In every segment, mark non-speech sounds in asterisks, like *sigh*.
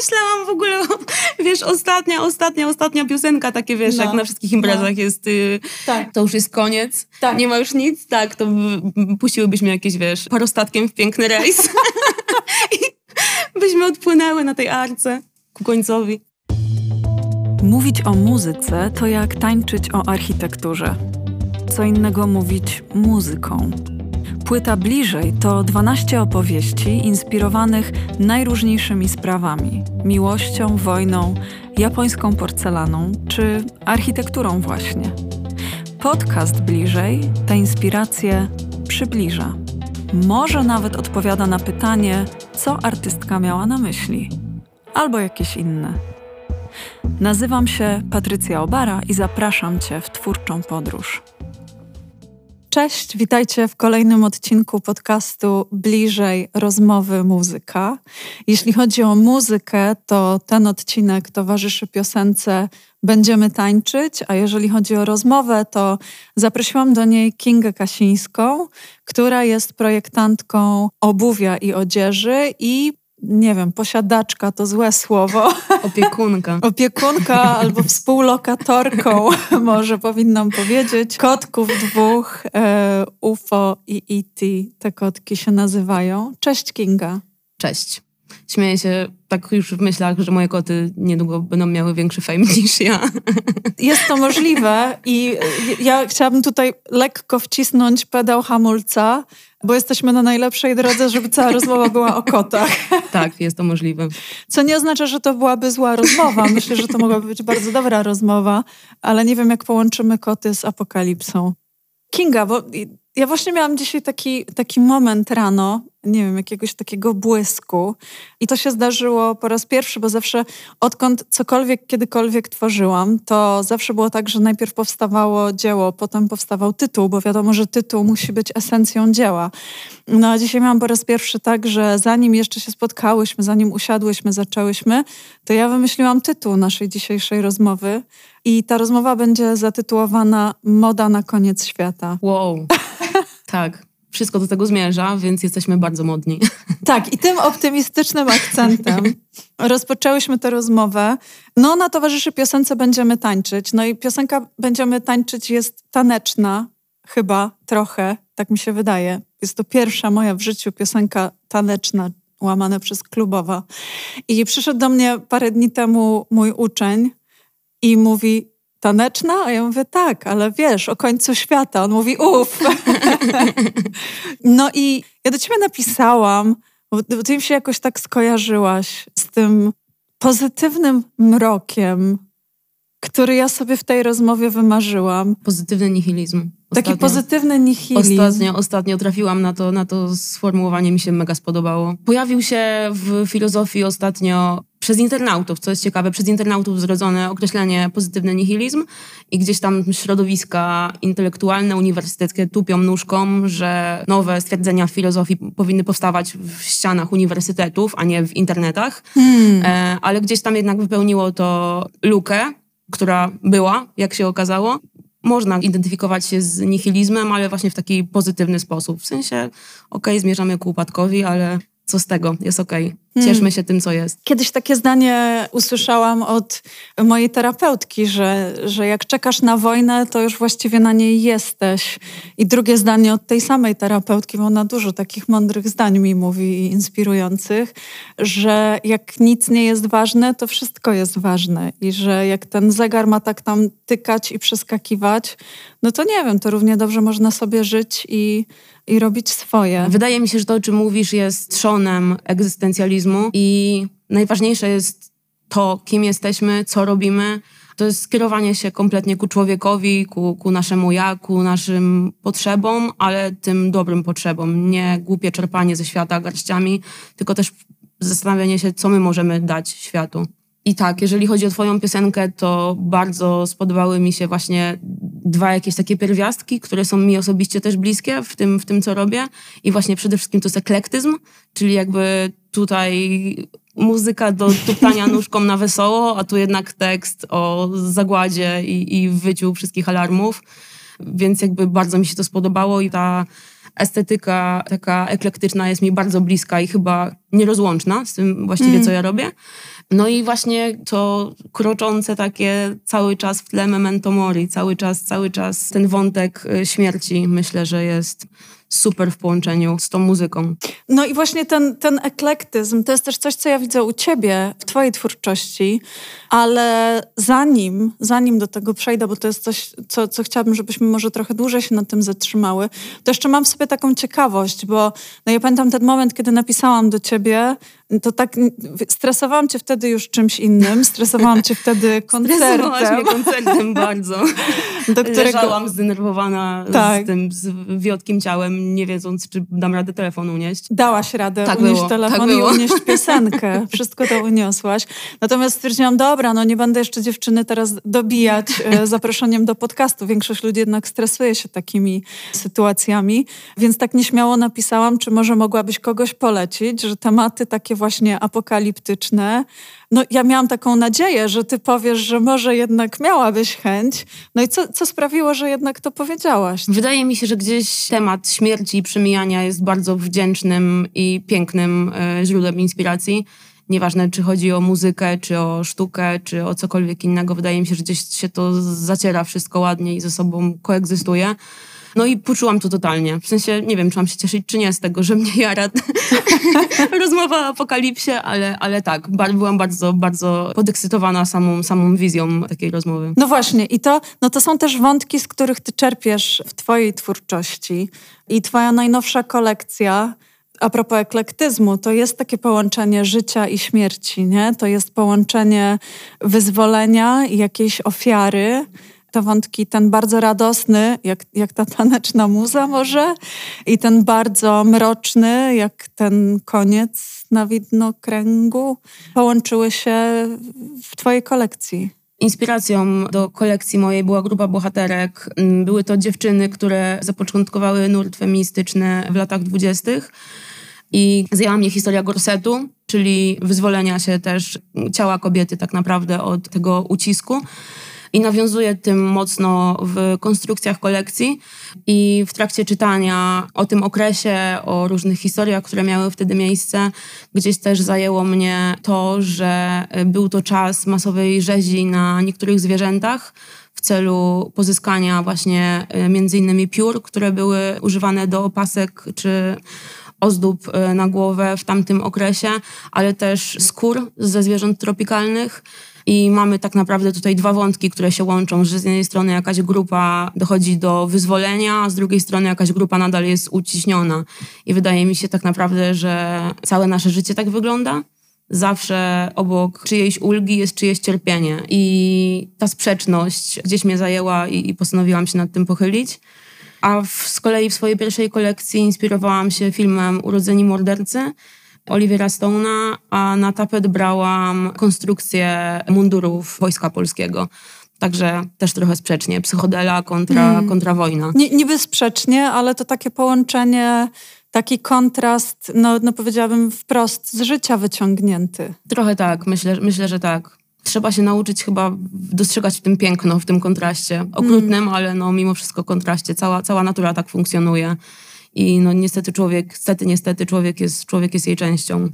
myślałam w ogóle, *laughs* wiesz, ostatnia, ostatnia, ostatnia piosenka, takie wiesz, no, jak na wszystkich imprezach no. jest, y, tak. to już jest koniec, tak. nie ma już nic, tak, to puściłybyśmy jakieś, wiesz, parostatkiem w piękny rejs *laughs* *laughs* i byśmy odpłynęły na tej arce ku końcowi. Mówić o muzyce to jak tańczyć o architekturze. Co innego mówić muzyką. Płyta Bliżej to 12 opowieści inspirowanych najróżniejszymi sprawami miłością, wojną, japońską porcelaną czy architekturą, właśnie. Podcast Bliżej te inspiracje przybliża. Może nawet odpowiada na pytanie, co artystka miała na myśli, albo jakieś inne. Nazywam się Patrycja Obara i zapraszam Cię w twórczą podróż. Cześć, witajcie w kolejnym odcinku podcastu Bliżej rozmowy muzyka. Jeśli chodzi o muzykę, to ten odcinek towarzyszy piosence Będziemy tańczyć, a jeżeli chodzi o rozmowę, to zaprosiłam do niej Kingę Kasińską, która jest projektantką obuwia i odzieży i nie wiem, posiadaczka to złe słowo. *laughs* Opiekunka. Opiekunka albo współlokatorką, *laughs* może powinnam powiedzieć. Kotków dwóch, e, UFO i E.T. Te kotki się nazywają. Cześć Kinga. Cześć. Śmieję się tak już w myślach, że moje koty niedługo będą miały większy fame *laughs* niż ja. Jest to możliwe i ja chciałabym tutaj lekko wcisnąć pedał hamulca, bo jesteśmy na najlepszej drodze, żeby cała *laughs* rozmowa była o kotach. Tak, jest to możliwe. Co nie oznacza, że to byłaby zła rozmowa. Myślę, że to mogłaby być bardzo dobra rozmowa, ale nie wiem, jak połączymy koty z apokalipsą. Kinga, bo ja właśnie miałam dzisiaj taki, taki moment rano, nie wiem, jakiegoś takiego błysku. I to się zdarzyło po raz pierwszy, bo zawsze odkąd cokolwiek, kiedykolwiek tworzyłam, to zawsze było tak, że najpierw powstawało dzieło, potem powstawał tytuł, bo wiadomo, że tytuł musi być esencją dzieła. No a dzisiaj miałam po raz pierwszy tak, że zanim jeszcze się spotkałyśmy, zanim usiadłyśmy, zaczęłyśmy, to ja wymyśliłam tytuł naszej dzisiejszej rozmowy. I ta rozmowa będzie zatytułowana Moda na koniec świata. Wow. *laughs* *laughs* tak wszystko do tego zmierza, więc jesteśmy bardzo modni. *laughs* Tak, i tym optymistycznym akcentem rozpoczęłyśmy tę rozmowę. No, na towarzyszy piosence będziemy tańczyć. No i piosenka Będziemy tańczyć jest taneczna, chyba trochę, tak mi się wydaje. Jest to pierwsza moja w życiu piosenka taneczna, łamana przez klubowa. I przyszedł do mnie parę dni temu mój uczeń i mówi: taneczna? A ja mówię, tak, ale wiesz, o końcu świata. On mówi, uff. *laughs* no i ja do ciebie napisałam, bo ty mi się jakoś tak skojarzyłaś z tym pozytywnym mrokiem, który ja sobie w tej rozmowie wymarzyłam. Pozytywny nihilizm. Ostatnio, Taki pozytywny nihilizm. Ostatnio, ostatnio trafiłam na to, na to sformułowanie, mi się mega spodobało. Pojawił się w filozofii ostatnio przez internautów, co jest ciekawe, przez internautów zrodzone określenie pozytywny nihilizm i gdzieś tam środowiska intelektualne, uniwersyteckie tupią nóżką, że nowe stwierdzenia w filozofii powinny powstawać w ścianach uniwersytetów, a nie w internetach. Hmm. E, ale gdzieś tam jednak wypełniło to lukę, która była, jak się okazało. Można identyfikować się z nihilizmem, ale właśnie w taki pozytywny sposób. W sensie, okej, okay, zmierzamy ku upadkowi, ale co z tego, jest okej. Okay. Cieszmy hmm. się tym, co jest. Kiedyś takie zdanie usłyszałam od mojej terapeutki, że, że jak czekasz na wojnę, to już właściwie na niej jesteś. I drugie zdanie od tej samej terapeutki, bo ona dużo takich mądrych zdań mi mówi i inspirujących, że jak nic nie jest ważne, to wszystko jest ważne. I że jak ten zegar ma tak tam tykać i przeskakiwać, no to nie wiem, to równie dobrze można sobie żyć i i robić swoje. Wydaje mi się, że to, o czym mówisz, jest trzonem egzystencjalizmu i najważniejsze jest to, kim jesteśmy, co robimy. To jest skierowanie się kompletnie ku człowiekowi, ku, ku naszemu ja, ku naszym potrzebom, ale tym dobrym potrzebom. Nie głupie czerpanie ze świata garściami, tylko też zastanawianie się, co my możemy dać światu. I tak, jeżeli chodzi o Twoją piosenkę, to bardzo spodobały mi się właśnie dwa jakieś takie pierwiastki, które są mi osobiście też bliskie w tym, w tym co robię. I właśnie przede wszystkim to jest eklektyzm, czyli jakby tutaj muzyka do tuptania *laughs* nóżką na wesoło, a tu jednak tekst o zagładzie i, i wyciu wszystkich alarmów. Więc jakby bardzo mi się to spodobało i ta estetyka taka eklektyczna jest mi bardzo bliska i chyba nierozłączna z tym właściwie, mm. co ja robię. No i właśnie to kroczące takie cały czas w tle memento mori, cały czas, cały czas ten wątek y, śmierci myślę, że jest super w połączeniu z tą muzyką. No i właśnie ten, ten eklektyzm to jest też coś, co ja widzę u ciebie w twojej twórczości, ale zanim, zanim do tego przejdę, bo to jest coś, co, co chciałabym, żebyśmy może trochę dłużej się nad tym zatrzymały, to jeszcze mam w sobie taką ciekawość, bo no ja pamiętam ten moment, kiedy napisałam do ciebie, to tak stresowałam cię wtedy już czymś innym, stresowałam cię wtedy *laughs* koncertem. Stresowałaś mnie koncertem *laughs* bardzo. Do którego... Leżałam zdenerwowana tak. z tym z wiotkim ciałem, nie wiedząc, czy dam radę telefon unieść. Dałaś radę tak unieść było, telefon tak i unieść *laughs* piosenkę. Wszystko to uniosłaś. Natomiast stwierdziłam, dobra, no nie będę jeszcze dziewczyny teraz dobijać e, zaproszeniem do podcastu. Większość ludzi jednak stresuje się takimi sytuacjami, więc tak nieśmiało napisałam, czy może mogłabyś kogoś polecić, że tematy takie właśnie apokaliptyczne. No ja miałam taką nadzieję, że ty powiesz, że może jednak miałabyś chęć. No i co, co sprawiło, że jednak to powiedziałaś? Wydaje mi się, że gdzieś temat śmierci i przemijania jest bardzo wdzięcznym i pięknym e, źródłem inspiracji. Nieważne, czy chodzi o muzykę, czy o sztukę, czy o cokolwiek innego. Wydaje mi się, że gdzieś się to zaciera wszystko ładnie i ze sobą koegzystuje. No i poczułam to totalnie. W sensie, nie wiem, czy mam się cieszyć, czy nie z tego, że mnie jara *laughs* rozmowa o apokalipsie, ale, ale tak, byłam bardzo, bardzo podekscytowana samą, samą wizją takiej rozmowy. No właśnie i to, no to są też wątki, z których ty czerpiesz w twojej twórczości i twoja najnowsza kolekcja a propos eklektyzmu, to jest takie połączenie życia i śmierci, nie? To jest połączenie wyzwolenia i jakiejś ofiary, te wątki, ten bardzo radosny, jak, jak ta taneczna muza może, i ten bardzo mroczny, jak ten koniec na widnokręgu, połączyły się w twojej kolekcji. Inspiracją do kolekcji mojej była grupa bohaterek. Mm, były to dziewczyny, które zapoczątkowały nurt feministyczny w latach dwudziestych. I zajęła mnie historia gorsetu, czyli wyzwolenia się też ciała kobiety tak naprawdę od tego ucisku i nawiązuje tym mocno w konstrukcjach kolekcji. I w trakcie czytania o tym okresie, o różnych historiach, które miały wtedy miejsce, gdzieś też zajęło mnie to, że był to czas masowej rzezi na niektórych zwierzętach w celu pozyskania właśnie e, między innymi piór, które były używane do opasek czy ozdób e, na głowę w tamtym okresie, ale też skór ze zwierząt tropikalnych. I mamy tak naprawdę tutaj dwa wątki, które się łączą, że z jednej strony jakaś grupa dochodzi do wyzwolenia, a z drugiej strony jakaś grupa nadal jest uciśniona. I wydaje mi się tak naprawdę, że całe nasze życie tak wygląda. Zawsze obok czyjejś ulgi jest czyjeś cierpienie. I ta sprzeczność gdzieś mnie zajęła i, i postanowiłam się nad tym pochylić. A w, z kolei w swojej pierwszej kolekcji inspirowałam się filmem Urodzeni Mordercy, Olivera Stone'a, a na tapet brałam konstrukcję mundurów Wojska Polskiego. Także też trochę sprzecznie. Psychodela kontra, mm. kontra wojna. N niby sprzecznie, ale to takie połączenie, taki kontrast, no, no powiedziałabym wprost, z życia wyciągnięty. Trochę tak, myślę, myślę, że tak. Trzeba się nauczyć chyba dostrzegać w tym piękno, w tym kontraście. Okrutnym, mm. ale no mimo wszystko kontraście. Cała, cała natura tak funkcjonuje. I no niestety człowiek, niestety, niestety człowiek jest, człowiek jest jej częścią.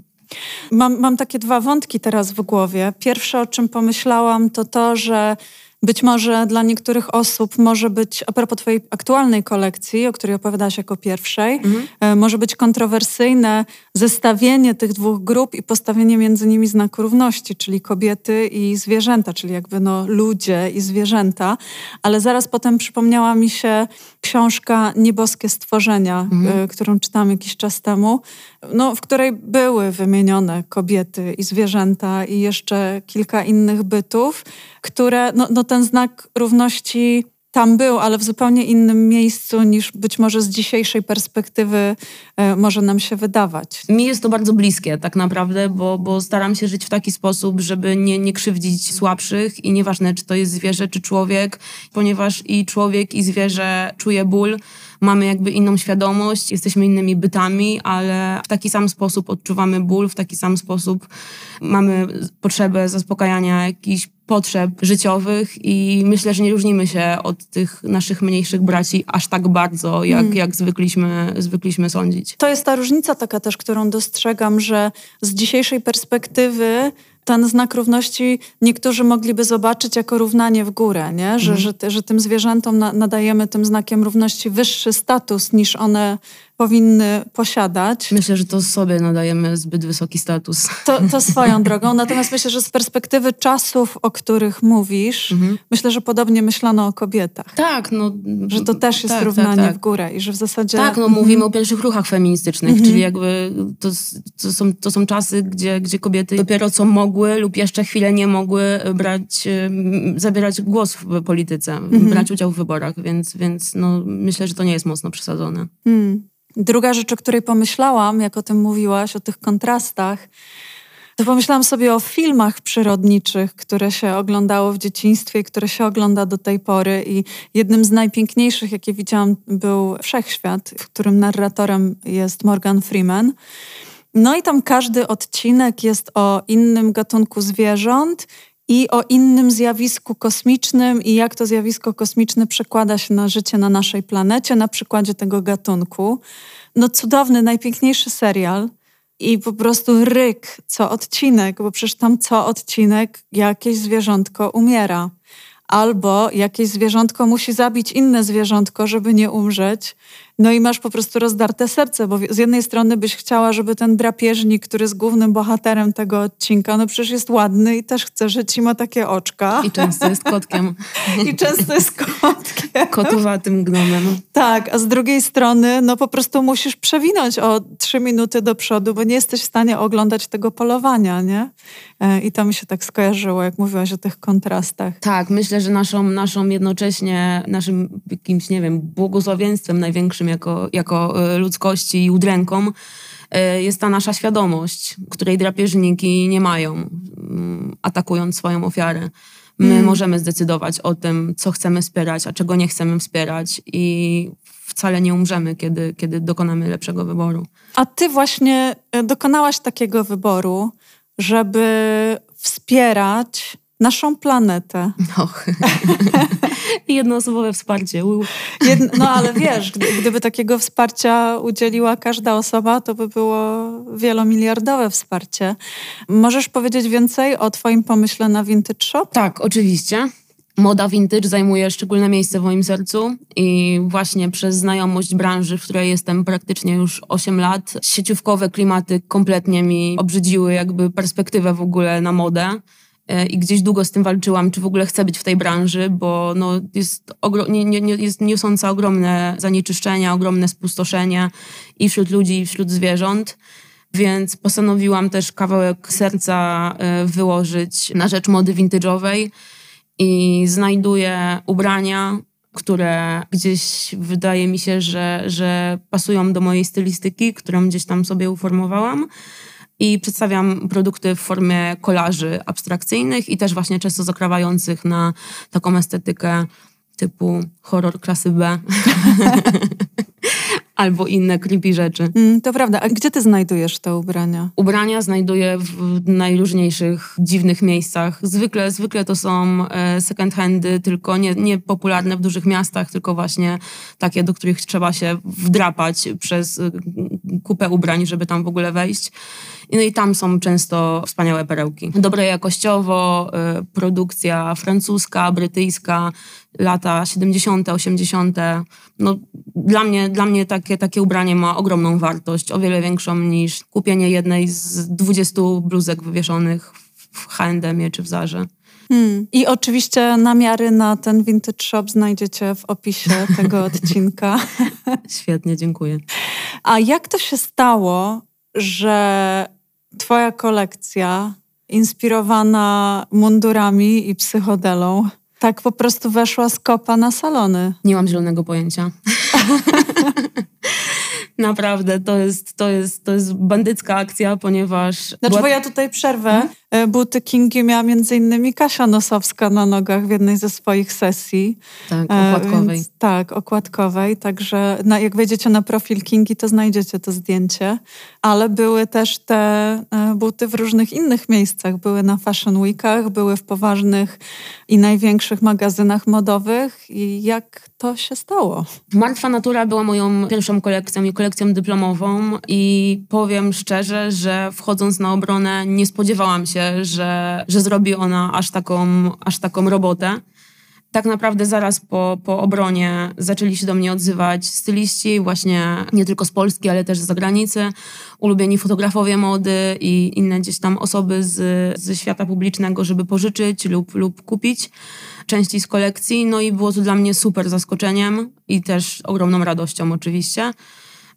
Mam, mam takie dwa wątki teraz w głowie. Pierwsze, o czym pomyślałam, to to, że być może dla niektórych osób może być, a propos twojej aktualnej kolekcji, o której opowiadałaś jako pierwszej, mhm. E, może być kontrowersyjne zestawienie tych dwóch grup i postawienie między nimi znaku równości, czyli kobiety i zwierzęta, czyli jakby no ludzie i zwierzęta. Ale zaraz potem przypomniała mi się książka Nieboskie Stworzenia, mhm. E, którą czytałam jakiś czas temu, no, w której były wymienione kobiety i zwierzęta i jeszcze kilka innych bytów, które, no, no ten znak równości tam był, ale w zupełnie innym miejscu niż być może z dzisiejszej perspektywy e, może nam się wydawać. Mi jest to bardzo bliskie tak naprawdę, bo, bo staram się żyć w taki sposób, żeby nie, nie krzywdzić słabszych i nieważne, czy to jest zwierzę, czy człowiek, ponieważ i człowiek, i zwierzę czuje ból, mamy jakby inną świadomość, jesteśmy innymi bytami, ale w taki sam sposób odczuwamy ból, w taki sam sposób mamy potrzebę zaspokajania jakichś potrzeb życiowych i myślę, że nie różnimy się od tych naszych mniejszych braci aż tak bardzo, jak, mm. jak zwykliśmy, zwykliśmy sądzić. To jest ta różnica taka też, którą dostrzegam, że z dzisiejszej perspektywy ten znak równości niektórzy mogliby zobaczyć jako równanie w górę, nie? Że, mhm. że, że tym zwierzętom nadajemy tym znakiem równości wyższy status niż one powinny posiadać. Myślę, że to sobie nadajemy zbyt wysoki status. To, to swoją drogą. Natomiast myślę, że z perspektywy czasów, o których mówisz, mhm. myślę, że podobnie myślano o kobietach. Tak, no. Że to też jest tak, tak równanie tak, tak. w górę i że w zasadzie... Tak, no mówimy o pierwszych ruchach feministycznych, mhm. czyli jakby to, to, są, to są czasy, gdzie, gdzie kobiety dopiero co mogły lub jeszcze chwilę nie mogły brać, zabierać głos w polityce, mhm. brać udział w wyborach, więc, więc no, myślę, że to nie jest mocno przesadzone. Hmm. Druga rzecz, o której pomyślałam, jak o tym mówiłaś, o tych kontrastach, to pomyślałam sobie o filmach przyrodniczych, które się oglądało w dzieciństwie, które się ogląda do tej pory. I jednym z najpiękniejszych, jakie widziałam, był Wszechświat, w którym narratorem jest Morgan Freeman. No i tam każdy odcinek jest o innym gatunku zwierząt i o innym zjawisku kosmicznym i jak to zjawisko kosmiczne przekłada się na życie na naszej planecie na przykładzie tego gatunku. No cudowny, najpiękniejszy serial i po prostu ryk co odcinek, bo przecież tam co odcinek jakieś zwierzątko umiera. Albo jakieś zwierzątko musi zabić inne zwierzątko, żeby nie umrzeć. No i masz po prostu rozdarte serce, bo z jednej strony byś chciała, żeby ten drapieżnik, który jest głównym bohaterem tego odcinka, no przecież jest ładny i też chce żyć i ma takie oczka. I często jest kotkiem. *laughs* I często jest kotkiem. Kotowatym gnomem. Tak, a z drugiej strony no po prostu musisz przewinąć o trzy minuty do przodu, bo nie jesteś w stanie oglądać tego polowania, nie? E, I to mi się tak skojarzyło, jak mówiłaś o tych kontrastach. Tak, myślę, że naszą, naszą jednocześnie, naszym jakimś, nie wiem, błogosławieństwem największym jako, jako e, ludzkości i udręką, e, jest ta nasza świadomość, której drapieżniki nie mają, atakując swoją ofiarę. My mm. możemy zdecydować o tym, co chcemy wspierać, a czego nie chcemy wspierać i wcale nie umrzemy, kiedy, kiedy dokonamy lepszego wyboru. A ty właśnie e, dokonałaś takiego wyboru, żeby wspierać naszą planetę. No. *laughs* Jednoosobowe wsparcie. no ale wiesz, gdyby takiego wsparcia udzieliła każda osoba, to by było wielomiliardowe wsparcie. Możesz powiedzieć więcej o Twoim pomyśle na Vintage Shop? Tak, oczywiście. Moda vintage zajmuje szczególne miejsce w moim sercu i właśnie przez znajomość branży, w której jestem praktycznie już 8 lat, sieciówkowe klimaty kompletnie mi obrzydziły jakby perspektywę w ogóle na modę. E, i gdzieś długo z tym walczyłam, czy w ogóle chcę być w tej branży, bo no jest, nie, nie, nie, jest niosąca ogromne zanieczyszczenia, ogromne spustoszenie i wśród ludzi, i wśród zwierząt. Więc postanowiłam też kawałek serca e, wyłożyć na rzecz mody vintage'owej i znajduję ubrania, które gdzieś wydaje mi się, że, że pasują do mojej stylistyki, którą gdzieś tam sobie uformowałam i przedstawiam produkty w formie kolaży abstrakcyjnych i też właśnie często zakrawających na taką estetykę typu horror klasy B. *laughs* Albo inne creepy rzeczy. Mm, to prawda. A gdzie ty znajdujesz te ubrania? Ubrania znajduję w najróżniejszych dziwnych miejscach. Zwykle, zwykle to są e, second handy, tylko nie, nie popularne w dużych miastach, tylko właśnie takie, do których trzeba się wdrapać przez e, kupę ubrań, żeby tam w ogóle wejść. No i tam są często wspaniałe perełki. Dobre jakościowo, y, produkcja francuska, brytyjska, lata 70., 80. No, dla mnie, dla mnie takie, takie ubranie ma ogromną wartość, o wiele większą niż kupienie jednej z 20 bluzek wywieszonych w H&M czy w Zarze. Hmm. I oczywiście namiary na ten vintage shop znajdziecie w opisie tego *laughs* odcinka. Świetnie, dziękuję. A jak to się stało, że Twoja kolekcja, inspirowana mundurami i psychodelą, tak po prostu weszła z kopa na salony. Nie mam zielonego pojęcia. *laughs* Naprawdę, to jest, to, jest, to jest bandycka akcja, ponieważ... Znaczy, była... bo ja tutaj przerwę. Hmm? Buty Kingi miała między innymi Kasia Nosowska na nogach w jednej ze swoich sesji. Tak, e, okładkowej. Więc, tak, okładkowej. Także na, jak wejdziecie na profil Kingi, to znajdziecie to zdjęcie. Ale były też te e, buty w różnych innych miejscach. Były na Fashion Weekach, były w poważnych i największych magazynach modowych. I jak to się stało? Martwa Natura była moją pierwszą kolekcją i kolekcją dyplomową i powiem szczerze, że wchodząc na obronę nie spodziewałam się, że, że zrobi ona aż taką, aż taką robotę. Tak naprawdę zaraz po, po obronie zaczęli się do mnie odzywać styliści, właśnie nie tylko z Polski, ale też z zagranicy, ulubieni fotografowie mody i inne gdzieś tam osoby z, ze świata publicznego, żeby pożyczyć lub, lub kupić części z kolekcji. No i było to dla mnie super zaskoczeniem i też ogromną radością oczywiście.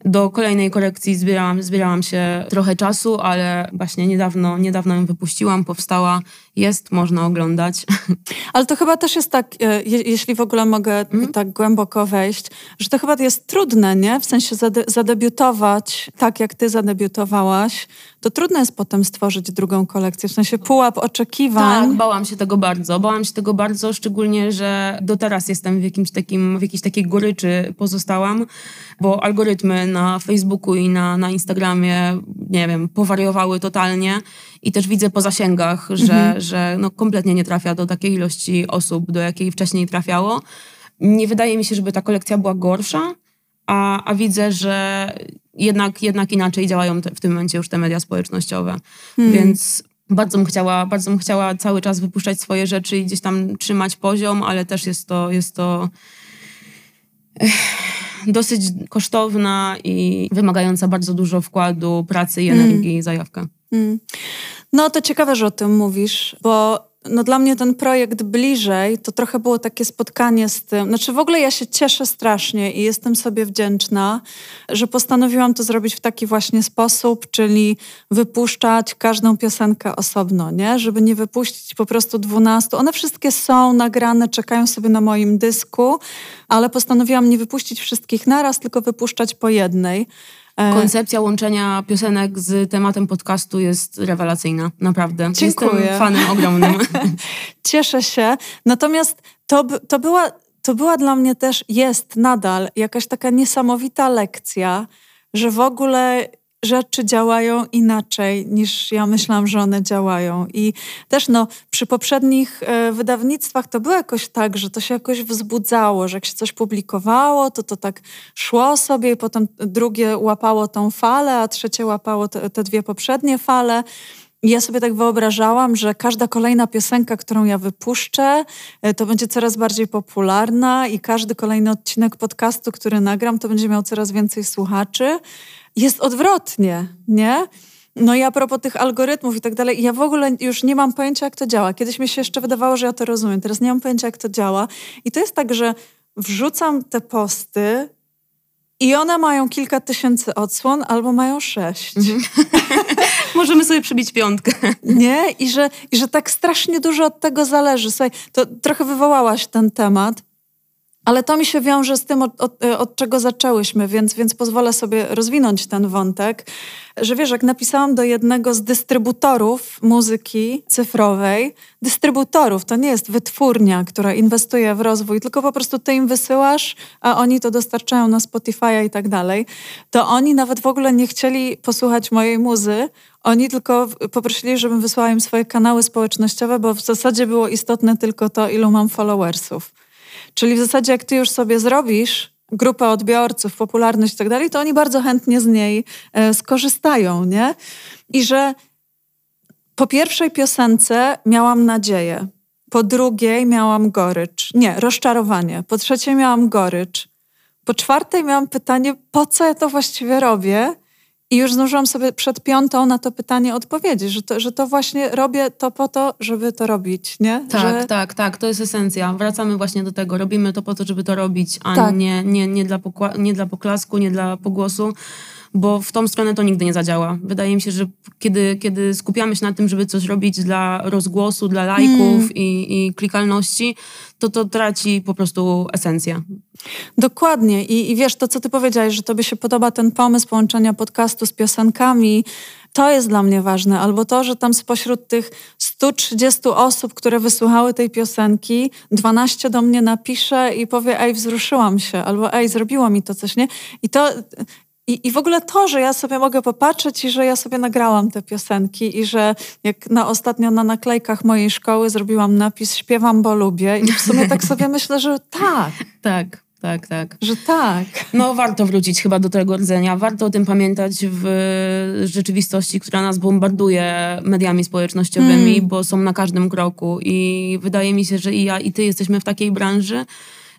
Do kolejnej korekcji zbierałam, zbierałam się trochę czasu, ale właśnie niedawno, niedawno ją wypuściłam, powstała, jest, można oglądać. *laughs* Ale to chyba też jest tak, e, je, jeśli w ogóle mogę mm. tak głęboko wejść, że to chyba jest trudne, nie? W sensie zade zadebiutować tak, jak ty zadebiutowałaś, to trudno jest potem stworzyć drugą kolekcję, w sensie pułap oczekiwań. Tak, bałam się tego bardzo. Bałam się tego bardzo, szczególnie, że do teraz jestem w jakimś takim, w jakiejś takiej goryczy pozostałam, bo algorytmy na Facebooku i na, na Instagramie, nie wiem, powariowały totalnie i też widzę po zasięgach, że, mhm. że no kompletnie nie trafia do takiej ilości osób, do jakiej wcześniej trafiało. Nie wydaje mi się, żeby ta kolekcja była gorsza, a, a widzę, że jednak, jednak inaczej działają te, w tym momencie już te media społecznościowe. Hmm. Więc bardzo bym, chciała, bardzo bym chciała cały czas wypuszczać swoje rzeczy i gdzieś tam trzymać poziom, ale też jest to, jest to dosyć kosztowna i wymagająca bardzo dużo wkładu, pracy i energii hmm. zajawka. Hmm. No to ciekawe, że o tym mówisz, bo no dla mnie ten projekt bliżej to trochę było takie spotkanie z tym. Znaczy w ogóle ja się cieszę strasznie i jestem sobie wdzięczna, że postanowiłam to zrobić w taki właśnie sposób, czyli wypuszczać każdą piosenkę osobno, nie? Żeby nie wypuścić po prostu dwunastu. One wszystkie są nagrane, czekają sobie na moim dysku, ale postanowiłam nie wypuścić wszystkich naraz, tylko wypuszczać po jednej. E, Koncepcja łączenia piosenek z tematem podcastu jest rewelacyjna, naprawdę. Dziękuję. Jestem fanem ogromnym. *laughs* Cieszę się. Natomiast to, to, była, to była dla mnie też, jest nadal jakaś taka niesamowita lekcja, że w ogóle rzeczy działają inaczej niż ja myślałam, że one działają. I też no, przy poprzednich e, wydawnictwach to było jakoś tak, że to się jakoś wzbudzało, że jak się coś publikowało, to to tak szło sobie i potem drugie łapało tą falę, a trzecie łapało te, te dwie poprzednie fale. I ja sobie tak wyobrażałam, że każda kolejna piosenka, którą ja wypuszczę, e, to będzie coraz bardziej popularna i każdy kolejny odcinek podcastu, który nagram, to będzie miał coraz więcej słuchaczy jest odwrotnie, nie? No i a propos tych algorytmów i tak dalej, ja w ogóle już nie mam pojęcia, jak to działa. Kiedyś mi się jeszcze wydawało, że ja to rozumiem, teraz nie mam pojęcia, jak to działa. I to jest tak, że wrzucam te posty i one mają kilka tysięcy odsłon albo mają sześć. Mhm. *laughs* Możemy sobie przybić piątkę. Nie? I że, I że tak strasznie dużo od tego zależy. Słuchaj, to trochę wywołałaś ten temat. Ale to mi się wiąże z tym, od, od, od, czego zaczęłyśmy, więc, więc pozwolę sobie rozwinąć ten wątek. Że wiesz, jak napisałam do jednego z dystrybutorów muzyki cyfrowej, dystrybutorów to nie jest wytwórnia, która inwestuje w rozwój, tylko po prostu ty im wysyłasz, a oni to dostarczają na Spotify i tak dalej, to oni nawet w ogóle nie chcieli posłuchać mojej muzy, oni tylko poprosili, żebym wysłała im swoje kanały społecznościowe, bo w zasadzie było istotne tylko to, ilu mam followersów. Czyli w zasadzie jak ty już sobie zrobisz grupę odbiorców, popularność i tak dalej, to oni bardzo chętnie z niej e, skorzystają, nie? I że po pierwszej piosence miałam nadzieję, po drugiej miałam gorycz, nie, rozczarowanie, po trzeciej miałam gorycz, po czwartej miałam pytanie, po co ja to właściwie robię? I już zdążyłam sobie przed piątą na to pytanie odpowiedzieć, że to, że to właśnie robię to po to, żeby to robić, nie? Tak, że... tak, tak, to jest esencja. Wracamy właśnie do tego. Robimy to po to, żeby to robić, a tak. nie, nie, nie, dla nie dla poklasku, nie dla pogłosu bo w tą stronę to nigdy nie zadziała. Wydaje mi się, że kiedy, kiedy skupiamy się na tym, żeby coś robić dla rozgłosu, dla lajków mm. i, i klikalności, to to traci po prostu esencję. Dokładnie. I, I wiesz, to co ty powiedziałeś, że tobie się podoba ten pomysł połączenia podcastu z piosenkami, to jest dla mnie ważne. Albo to, że tam spośród tych 130 osób, które wysłuchały tej piosenki, 12 do mnie napisze i powie, ej, wzruszyłam się, albo ej, zrobiło mi to coś, nie? I to... I, I w ogóle to, że ja sobie mogę popatrzeć i że ja sobie nagrałam te piosenki i że jak na ostatnio na naklejkach mojej szkoły zrobiłam napis śpiewam, bo lubię i w sumie tak sobie myślę, że tak. *laughs* Tak. Tak, tak. Że tak. No warto wrócić chyba do tego rdzenia. Warto o tym pamiętać w rzeczywistości, która nas bombarduje mediami społecznościowymi, mm. bo są na każdym kroku. I wydaje mi się, że i ja, i ty jesteśmy w takiej branży,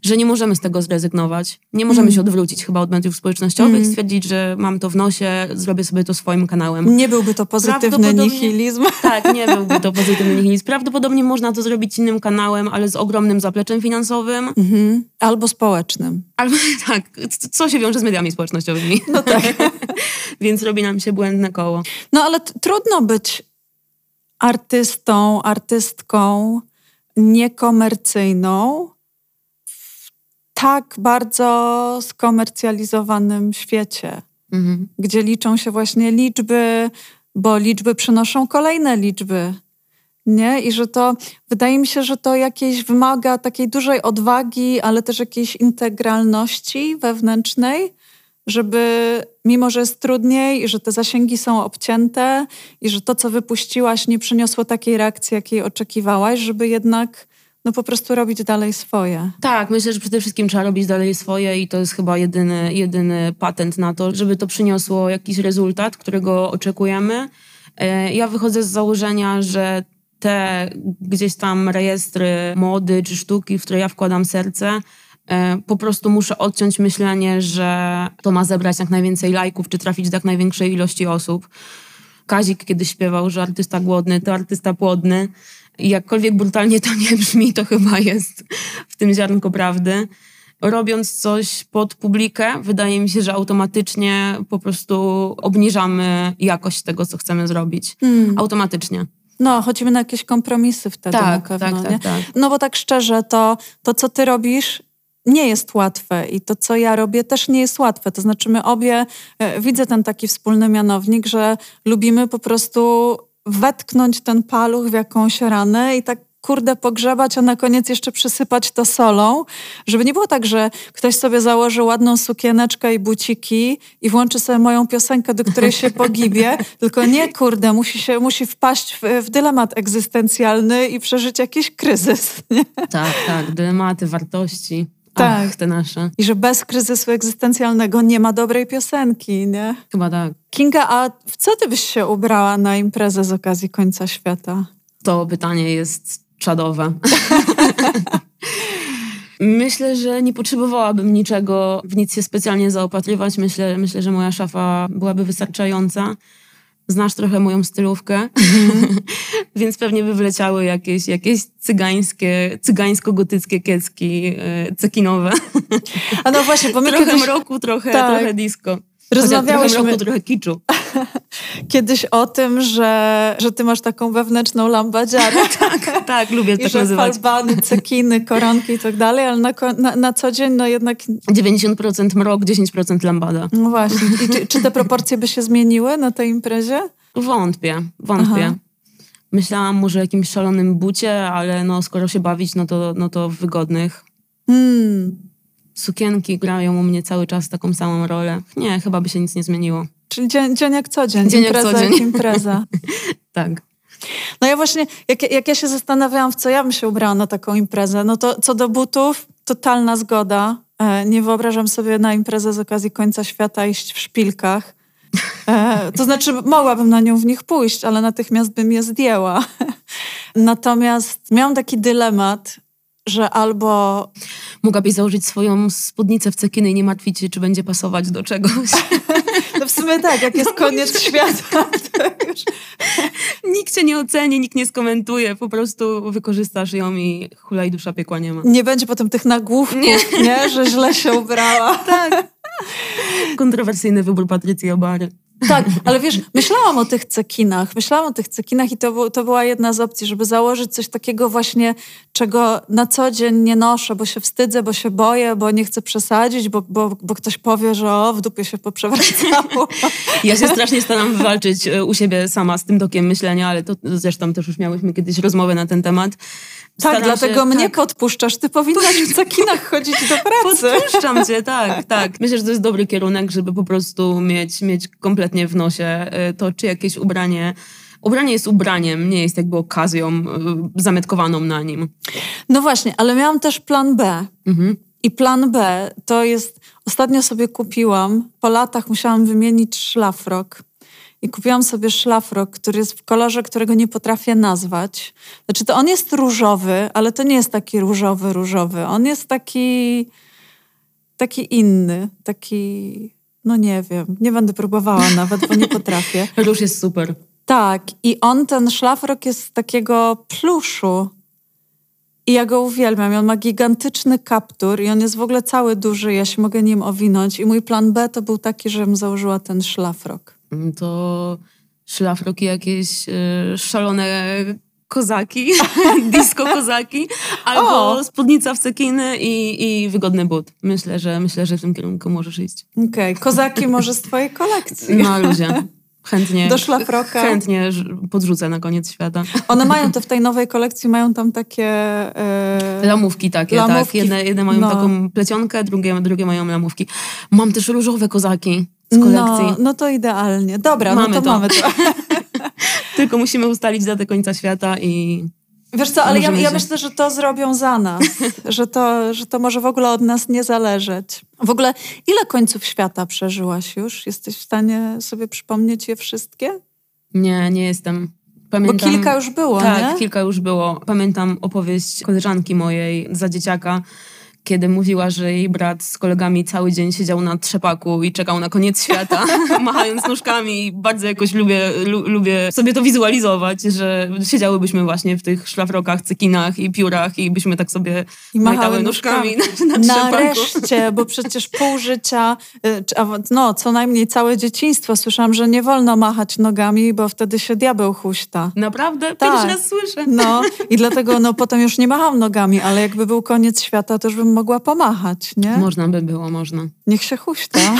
że nie możemy z tego zrezygnować. Nie możemy mm. się odwrócić chyba od mediów społecznościowych, mm. stwierdzić, że mam to w nosie, zrobię sobie to swoim kanałem. Nie byłby to pozytywny nihilizm. *laughs* Tak, nie byłby to pozytywny nihilizm. Prawdopodobnie można to zrobić innym kanałem, ale z ogromnym zapleczem finansowym. Mm-hmm. Albo społecznym. Albo *laughs* tak, co się wiąże z mediami społecznościowymi. No tak. *laughs* Więc robi nam się błędne koło. No ale t- trudno być artystą, artystką niekomercyjną, tak bardzo skomercjalizowanym świecie, mhm. gdzie liczą się właśnie liczby, bo liczby przynoszą kolejne liczby. Nie? I że to wydaje mi się, że to jakieś wymaga takiej dużej odwagi, ale też jakiejś integralności wewnętrznej, żeby mimo, że jest trudniej i że te zasięgi są obcięte i że to, co wypuściłaś, nie przyniosło takiej reakcji, jakiej oczekiwałaś, żeby jednak no po prostu robić dalej swoje. Tak, myślę, że przede wszystkim trzeba robić dalej swoje i to jest chyba jedyny, jedyny patent na to, żeby to przyniosło jakiś rezultat, którego oczekujemy. E, ja wychodzę z założenia, że te gdzieś tam rejestry mody czy sztuki, w które ja wkładam serce, e, po prostu muszę odciąć myślenie, że to ma zebrać jak najwięcej lajków, czy trafić do jak największej ilości osób. Kazik kiedyś śpiewał, że artysta głodny to artysta płodny. Jakkolwiek brutalnie to nie brzmi, to chyba jest w tym ziarnko prawdy. Robiąc coś pod publikę, wydaje mi się, że automatycznie po prostu obniżamy jakość tego, co chcemy zrobić. Hmm. Automatycznie. No, chodzimy na jakieś kompromisy wtedy tak, na pewno. Tak, tak, tak. No bo tak szczerze, to, to co ty robisz, nie jest łatwe i to, co ja robię, też nie jest łatwe. To znaczy, my obie, e, widzę ten taki wspólny mianownik, że lubimy po prostu wetknąć ten paluch w jakąś ranę i tak kurde pogrzebać, a na koniec jeszcze przysypać to solą, żeby nie było tak, że ktoś sobie założy ładną sukieneczkę i buciki i włączy sobie moją piosenkę, do której się pogibie, *laughs* tylko nie, kurde, musi, się, musi wpaść w, w dylemat egzystencjalny i przeżyć jakiś kryzys. Nie? Tak, tak, dylematy, wartości. Tak. Ach, te nasze. I że bez kryzysu egzystencjalnego nie ma dobrej piosenki, nie? Chyba tak. Kinga, a w co ty byś się ubrała na imprezę z okazji końca świata? To pytanie jest czadowe. *laughs* Myślę, że nie potrzebowałabym niczego, w nic się specjalnie zaopatrywać. Myślę, myślę, że moja szafa byłaby wystarczająca znasz trochę moją stylówkę, mm. *laughs* więc pewnie by wleciały jakieś, jakieś cygańskie, cygańsko-gotyckie kiecki e, cekinowe. A no właśnie, bo my *laughs* trochę kiedyś... mroku, trochę, tak. trochę disco. Rozmawiałyśmy trochę, mroku, trochę kiczu. *laughs* Kiedyś o tym, że, że ty masz taką wewnętrzną lambadziarę. *laughs* tak, tak, lubię I tak że nazywać. falbany, cekiny, koronki i tak dalej, ale na, na, na, co dzień no jednak... 90% mrok, 10% lambada. No właśnie. I czy, czy te proporcje by się zmieniły na tej imprezie? Wątpię, wątpię. Aha. Myślałam może o jakimś szalonym bucie, ale no skoro się bawić, no to, no to w wygodnych. Hmm sukienki grają u mnie cały czas taką samą rolę. Nie, chyba by się nic nie zmieniło. Czyli dzień, dzień jak co dzień, dzień impreza jak, co dzień. jak impreza. *laughs* tak. No ja właśnie, jak, jak ja się zastanawiałam, w co ja bym się ubrała na taką imprezę, no to co do butów, totalna zgoda. E, nie wyobrażam sobie na imprezę z okazji końca świata iść w szpilkach. E, to znaczy, mogłabym na nią w nich pójść, ale natychmiast bym je zdjęła. *laughs* Natomiast miałam taki dylemat, że albo... Mogłabyś założyć swoją spódnicę w cekiny i nie martwić się, czy będzie pasować do czegoś. *laughs* Sumie tak, jak jest no koniec świata, *laughs* to już... Nikt cię nie oceni, nikt nie skomentuje, po prostu wykorzystasz ją i hulaj dusza piekła nie ma. Nie będzie potem tych nagłówków, nie, nie że źle się ubrała. tak. Kontrowersyjny wybór Patrycji Obary. Tak, ale wiesz, myślałam o tych cekinach, myślałam o tych cekinach i to, to była jedna z opcji, żeby założyć coś takiego właśnie, czego na co dzień nie noszę, bo się wstydzę, bo się boję, bo nie chcę przesadzić, bo, bo, bo ktoś powie, że o, w dupie się poprzewracało. *laughs* Ja się strasznie staram walczyć e, u siebie sama z tym tokiem myślenia, ale to zresztą też już miałyśmy kiedyś rozmowę na ten temat. Tak, dlatego się, mnie tak. podpuszczasz. Ty powinnaś w cekinach chodzić do pracy. Podpuszczam cię, tak, tak. Myślę, że to jest dobry kierunek, żeby po prostu mieć, mieć kompletnie w nosie e, to, czy jakieś ubranie ubranie jest ubraniem, nie jest jakby okazją e, zametkowaną na nim. No właśnie, ale miałam też plan B. Mhm. I plan B to jest, ostatnio sobie kupiłam, po latach musiałam wymienić szlafrok i kupiłam sobie szlafrok, który jest w kolorze, którego nie potrafię nazwać. Znaczy to on jest różowy, ale to nie jest taki różowy, różowy. On jest taki, taki inny, taki, no nie wiem, nie będę próbowała nawet, bo nie potrafię. *laughs* Róż jest super. Tak, i on, ten szlafrok jest z takiego pluszu. I ja go uwielbiam. On ma gigantyczny kaptur i on jest w ogóle cały duży. Ja się mogę nim owinąć. I mój plan B to był taki, żebym założyła ten szlafrok. To szlafroki jakieś y, szalone kozaki, *laughs* disco kozaki, albo o. spódnica w cekiny i, i wygodny but. Myślę, że myślę, że w tym kierunku możesz iść. Okej, okay. kozaki może z twojej kolekcji. No ludzie. Chętnie, Do szlafroka. Chętnie podrzucę na koniec świata. One mają to w tej nowej kolekcji, mają tam takie... Yy... Lamówki takie, tak. lamówki. tak. Jedne, jedne mają no. taką plecionkę, drugie, drugie mają lamówki. Mam też różowe kozaki z kolekcji. No, no to idealnie. Dobra, mamy no to, to. mamy to. *laughs* Tylko musimy ustalić datę końca świata i Wiesz co, ale ja, ja, myślę, że to zrobią za nas, *laughs* że, to, że to może w ogóle od nas nie zależeć. W ogóle ile końców świata przeżyłaś już? Jesteś w stanie sobie przypomnieć je wszystkie? Nie, nie jestem. Pamiętam, Bo kilka już było, tak, nie? kilka już było. Pamiętam opowieść koleżanki mojej za dzieciaka, kiedy mówiła, że jej brat z kolegami cały dzień siedział na trzepaku i czekał na koniec świata, *laughs* machając nóżkami i bardzo jakoś lubię, lu, lubię sobie to wizualizować, że siedziałybyśmy właśnie w tych szlafrokach, cekinach i piórach i byśmy tak sobie I machały nóżkami na, na trzepaku. Nareszcie, bo przecież pół życia, y, no co najmniej całe dzieciństwo słyszałam, że nie wolno machać nogami, bo wtedy się diabeł huśta. Naprawdę? Tak. Pierwszy raz słyszę. No i dlatego no potem już nie macham nogami, ale jakby był koniec świata, to już bym mogła pomachać, nie? Można by było, można. Niech się huśta. *laughs*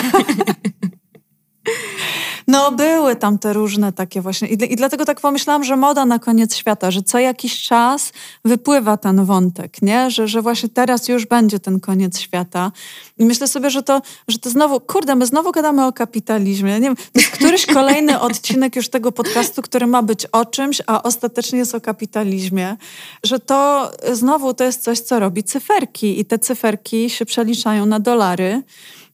No, były tam te różne takie właśnie. I, I, dlatego tak pomyślałam, że moda na koniec świata, że co jakiś czas wypływa ten wątek, nie? Że, że właśnie teraz już będzie ten koniec świata. I myślę sobie, że to, że to znowu, kurde, my znowu gadamy o kapitalizmie. Nie wiem, to jest któryś kolejny *laughs* odcinek już tego podcastu, który ma być o czymś, a ostatecznie jest o kapitalizmie. Że to znowu to jest coś, co robi cyferki i te cyferki się przeliczają na dolary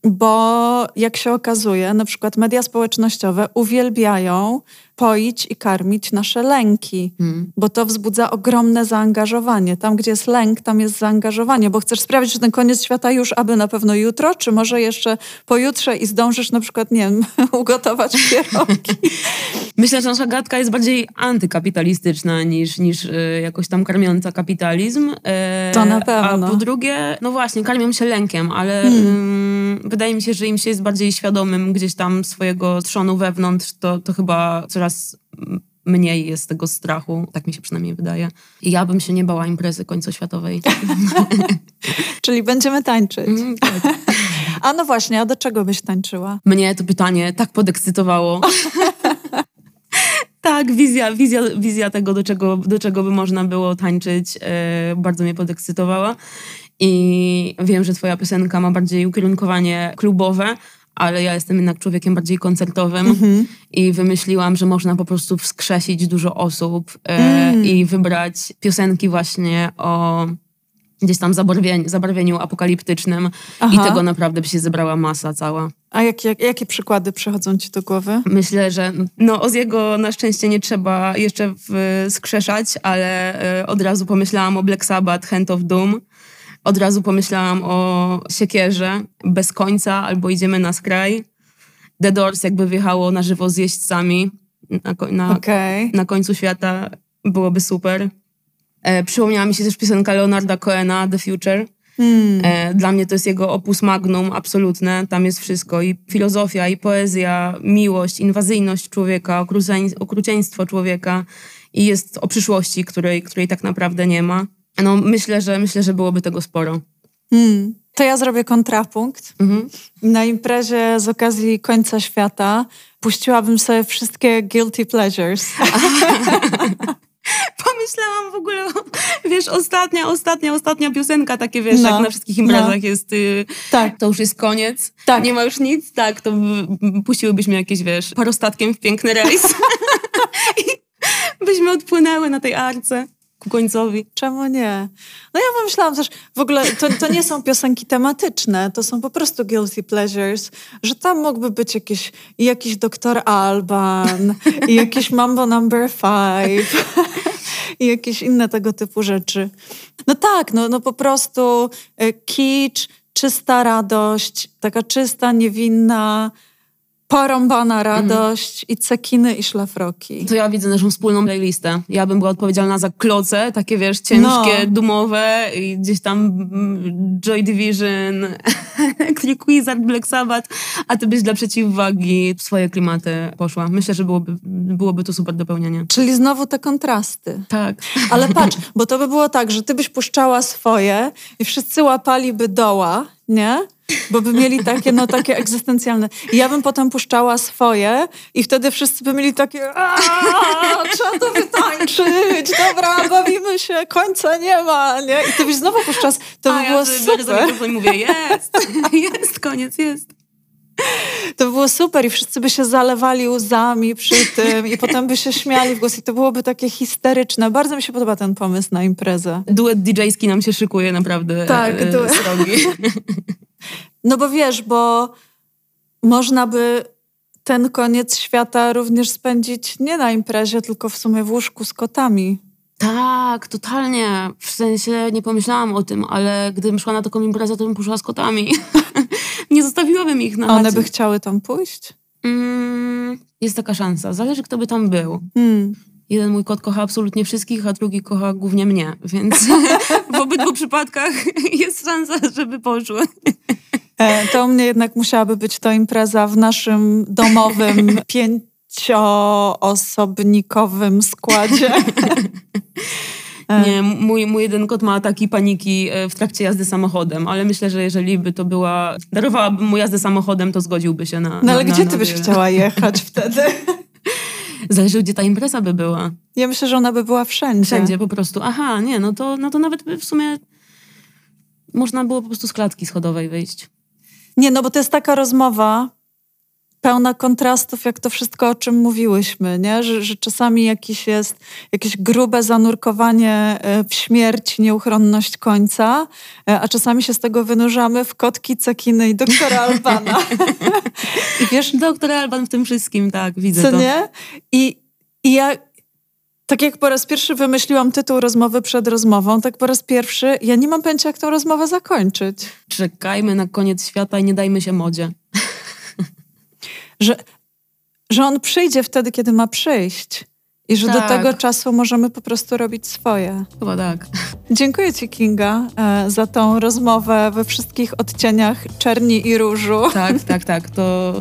bo jak się okazuje, na przykład media społecznościowe uwielbiają poić i karmić nasze lęki, hmm. bo to wzbudza ogromne zaangażowanie. Tam, gdzie jest lęk, tam jest zaangażowanie, bo chcesz sprawić, że ten koniec świata już aby na pewno jutro, czy może jeszcze pojutrze i zdążysz na przykład, nie wiem, *laughs* ugotować pierogi. *laughs* Myślę, że nasza gadka jest bardziej antykapitalistyczna niż, niż y, jakoś tam karmiąca kapitalizm. E, to na pewno. A po drugie, no właśnie, karmią się lękiem, ale hmm. y, wydaje mi się, że im się jest bardziej świadomym gdzieś tam swojego trzonu wewnątrz, to, to chyba coraz coraz mniej jest tego strachu, tak mi się przynajmniej wydaje. I ja bym się nie bała imprezy końcoświatowej. *laughs* Czyli będziemy tańczyć. Mm, tak. A no właśnie, a do czego byś tańczyła? Mnie to pytanie tak podekscytowało. *laughs* tak, wizja, wizja, wizja tego, do czego, do czego by można było tańczyć, e, bardzo mnie podekscytowała. I wiem, że twoja piosenka ma bardziej ukierunkowanie klubowe, ale ja jestem jednak człowiekiem bardziej koncertowym mm-hmm. i wymyśliłam, że można po prostu wskrzesić dużo osób e, mm. i wybrać piosenki właśnie o gdzieś tam zabarwieniu, zabarwieniu apokaliptycznym Aha. i tego naprawdę by się zebrała masa cała. A jakie, jakie przykłady przychodzą ci do głowy? Myślę, że no Oziego na szczęście nie trzeba jeszcze wskrzeszać, ale e, od razu pomyślałam o Black Sabbath, Hand of Doom od razu pomyślałam o siekierze bez końca albo idziemy na skraj. The Doors jakby wjechało na żywo z jeźdźcami na, na, okay. na końcu świata byłoby super. E, przypomniała mi się też piosenka Leonarda Coena, The Future. Hmm. E, dla mnie to jest jego opus magnum absolutne. Tam jest wszystko. I filozofia, i poezja, miłość, inwazyjność człowieka, okrucieństwo człowieka. I jest o przyszłości, której, której tak naprawdę nie ma. No myślę, że myślę, że byłoby tego sporo. Hmm. To ja zrobię kontrapunkt. Mhm. Na imprezie z okazji końca świata puściłabym sobie wszystkie guilty pleasures. *laughs* Pomyślałam w ogóle, wiesz, ostatnia, ostatnia, ostatnia piosenka, takie wiesz, no, jak na wszystkich imprezach no. jest, y, tak. to już jest koniec, tak. nie ma już nic, tak, to puściłybyśmy jakieś, wiesz, parostatkiem w piękny rejs. *laughs* *laughs* I byśmy odpłynęły na tej arce ku końcowi. Czemu nie? No ja pomyślałam też, w ogóle to, to nie są piosenki tematyczne, to są po prostu guilty pleasures, że tam mógłby być jakiś, jakiś doktor Alban i jakiś Mambo Number Five *laughs* i jakieś inne tego typu rzeczy. No tak, no, no po prostu e, kicz, czysta radość, taka czysta, niewinna, porąbana radość mm. i cekiny i szlafroki. To ja widzę naszą wspólną playlistę. Ja bym była odpowiedzialna za kloce, takie wiesz, ciężkie, no. dumowe i gdzieś tam mm, Joy Division, *laughs* Electric Wizard, Black Sabbath, a ty byś dla przeciwwagi swoje klimaty poszła. Myślę, że byłoby, byłoby to super dopełnienie. Czyli znowu te kontrasty. Tak. Ale *laughs* patrz, bo to by było tak, że ty byś puszczała swoje i wszyscy łapaliby doła, nie? Bo by mieli takie, no takie egzystencjalne. I ja bym potem puszczała swoje i wtedy wszyscy by mieli takie trzeba to wytańczyć, dobra, bawimy się, końca nie ma, nie? I ty byś znowu puszczała, to by A, było ja super. Ja mówię, jest, *laughs* jest, koniec, jest. To by było super i wszyscy by się zalewali łzami przy tym i potem by się śmiali w głos i to byłoby takie histeryczne. Bardzo mi się podoba ten pomysł na imprezę. Duet DJ-ski nam się szykuje naprawdę. Tak, e, duet. *laughs* No bo wiesz, bo można by ten koniec świata również spędzić nie na imprezie, tylko w sumie w łóżku z kotami. Tak, totalnie. W sensie nie pomyślałam o tym, ale gdybym szła na taką imprezę, to bym poszła z kotami. *laughs* nie zostawiłabym ich na A one by chciały tam pójść? Mm, jest taka szansa. Zależy, kto by tam był. Hmm. Jeden mój kot kocha absolutnie wszystkich, a drugi kocha głównie mnie, więc *laughs* w obydwu przypadkach *laughs* jest szansa, żeby poszły. E, to u mnie jednak musiałaby być to impreza w naszym domowym *laughs* pięcioosobnikowym składzie. Nie, mój, mój jeden kot ma ataki paniki e, w trakcie jazdy samochodem, ale myślę, że jeżeli by to była, darowałabym mu jazdę samochodem, to zgodziłby się na. No ale na, gdzie na, ty byś chciała jechać wtedy? Zależy, gdzie ta impreza by była. Ja myślę, że ona by była wszędzie. Wszędzie po prostu. Aha, nie, no to, no to nawet w sumie można było po prostu z klatki schodowej wyjść. Nie, no bo to jest taka rozmowa pełna kontrastów, jak to wszystko, o czym mówiłyśmy, nie? Że, że czasami jakiś jest jakieś grube zanurkowanie e, w śmierć, nieuchronność końca, e, a czasami się z tego wynurzamy w kotki, cekiny i doktora Albana. *laughs* I wiesz... Doktor Alban w tym wszystkim, tak, widzę co to. nie? I, I ja tak jak po raz pierwszy wymyśliłam tytuł rozmowy przed rozmową, tak po raz pierwszy ja nie mam pojęcia, jak tę rozmowę zakończyć. Czekajmy na koniec świata i nie dajmy się modzie. Że, że on przyjdzie wtedy, kiedy ma przyjść. I że tak. do tego czasu możemy po prostu robić swoje. Chyba tak. Dziękuję Ci, Kinga, e, za tą rozmowę we wszystkich odcieniach czerni i różu. Tak, tak, tak. To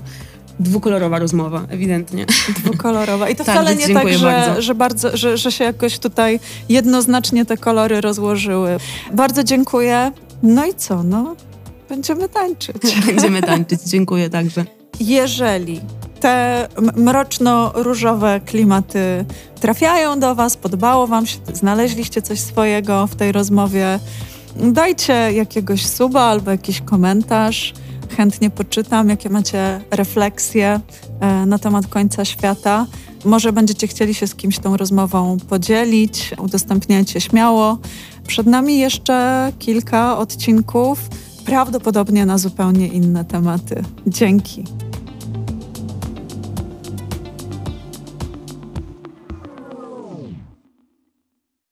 dwukolorowa rozmowa, ewidentnie. Dwukolorowa. I to tak, wcale nie tak, że bardzo. Że, bardzo że, że się jakoś tutaj jednoznacznie te kolory rozłożyły. Bardzo dziękuję. No i co? No, będziemy tańczyć. *laughs* Będziemy tańczyć. Dziękuję także. Jeżeli te mroczno-różowe klimaty trafiają do Was, podobało Wam się, znaleźliście coś swojego w tej rozmowie, dajcie jakiegoś suba albo jakiś komentarz chętnie poczytam, jakie macie refleksje e, na temat końca świata. Może będziecie chcieli się z kimś tą rozmową podzielić, udostępniajcie śmiało. Przed nami jeszcze kilka odcinków, prawdopodobnie na zupełnie inne tematy. Dzięki.